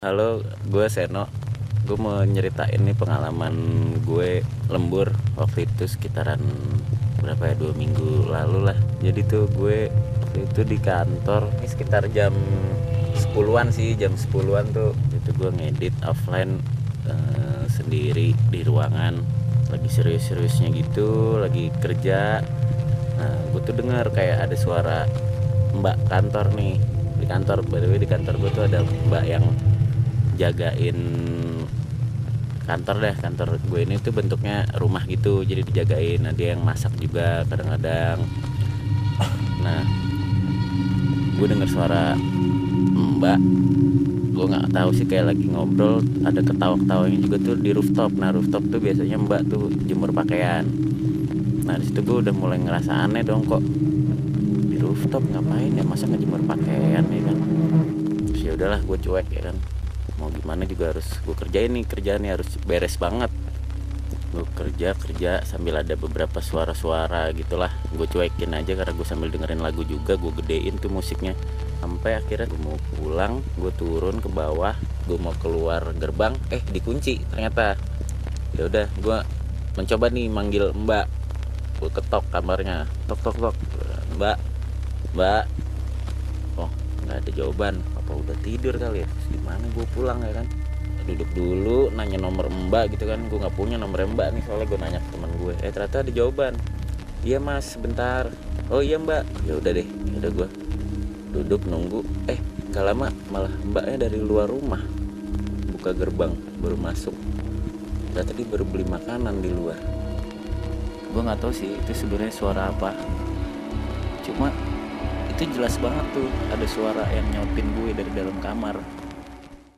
Halo, gue Seno. Gue mau nyeritain nih pengalaman gue lembur waktu itu sekitaran berapa ya dua minggu lalu lah. Jadi tuh gue itu di kantor ini sekitar jam 10-an sih, jam 10-an tuh. Itu gue ngedit offline eh, sendiri di ruangan. Lagi serius-seriusnya gitu, lagi kerja. Nah, gue tuh dengar kayak ada suara mbak kantor nih di kantor by the way di kantor gue tuh ada mbak yang jagain kantor deh kantor gue ini tuh bentuknya rumah gitu jadi dijagain. Nah dia yang masak juga kadang-kadang. Nah gue dengar suara mbak. Gue nggak tahu sih kayak lagi ngobrol ada ketawa-ketawanya juga tuh di rooftop. Nah rooftop tuh biasanya mbak tuh jemur pakaian. Nah di situ gue udah mulai ngerasa aneh dong kok di rooftop ngapain ya? Masa ngejemur pakaian ya kan? Terus ya udahlah gue cuek ya kan mau gimana juga harus gue kerjain nih kerjaannya harus beres banget. Gue kerja kerja sambil ada beberapa suara-suara gitulah. Gue cuekin aja karena gue sambil dengerin lagu juga gue gedein tuh musiknya. Sampai akhirnya gue mau pulang gue turun ke bawah gue mau keluar gerbang eh dikunci ternyata. Ya udah gue mencoba nih manggil mbak. Gue ketok kamarnya. Tok tok tok. Mbak mbak. Oh nggak ada jawaban apa udah tidur kali ya? Terus gimana gue pulang ya kan? Duduk dulu nanya nomor mbak gitu kan. Gue nggak punya nomor mbak nih soalnya gue nanya ke teman gue eh ternyata ada jawaban. Iya mas sebentar. Oh iya mbak. Ya udah deh ya udah gue duduk nunggu. Eh nggak lama malah mbaknya dari luar rumah. Buka gerbang baru masuk. Ternyata dia baru beli makanan di luar. Gue nggak tahu sih itu sebenarnya suara apa. Cuma itu jelas banget tuh ada suara yang nyautin gue dari dalam kamar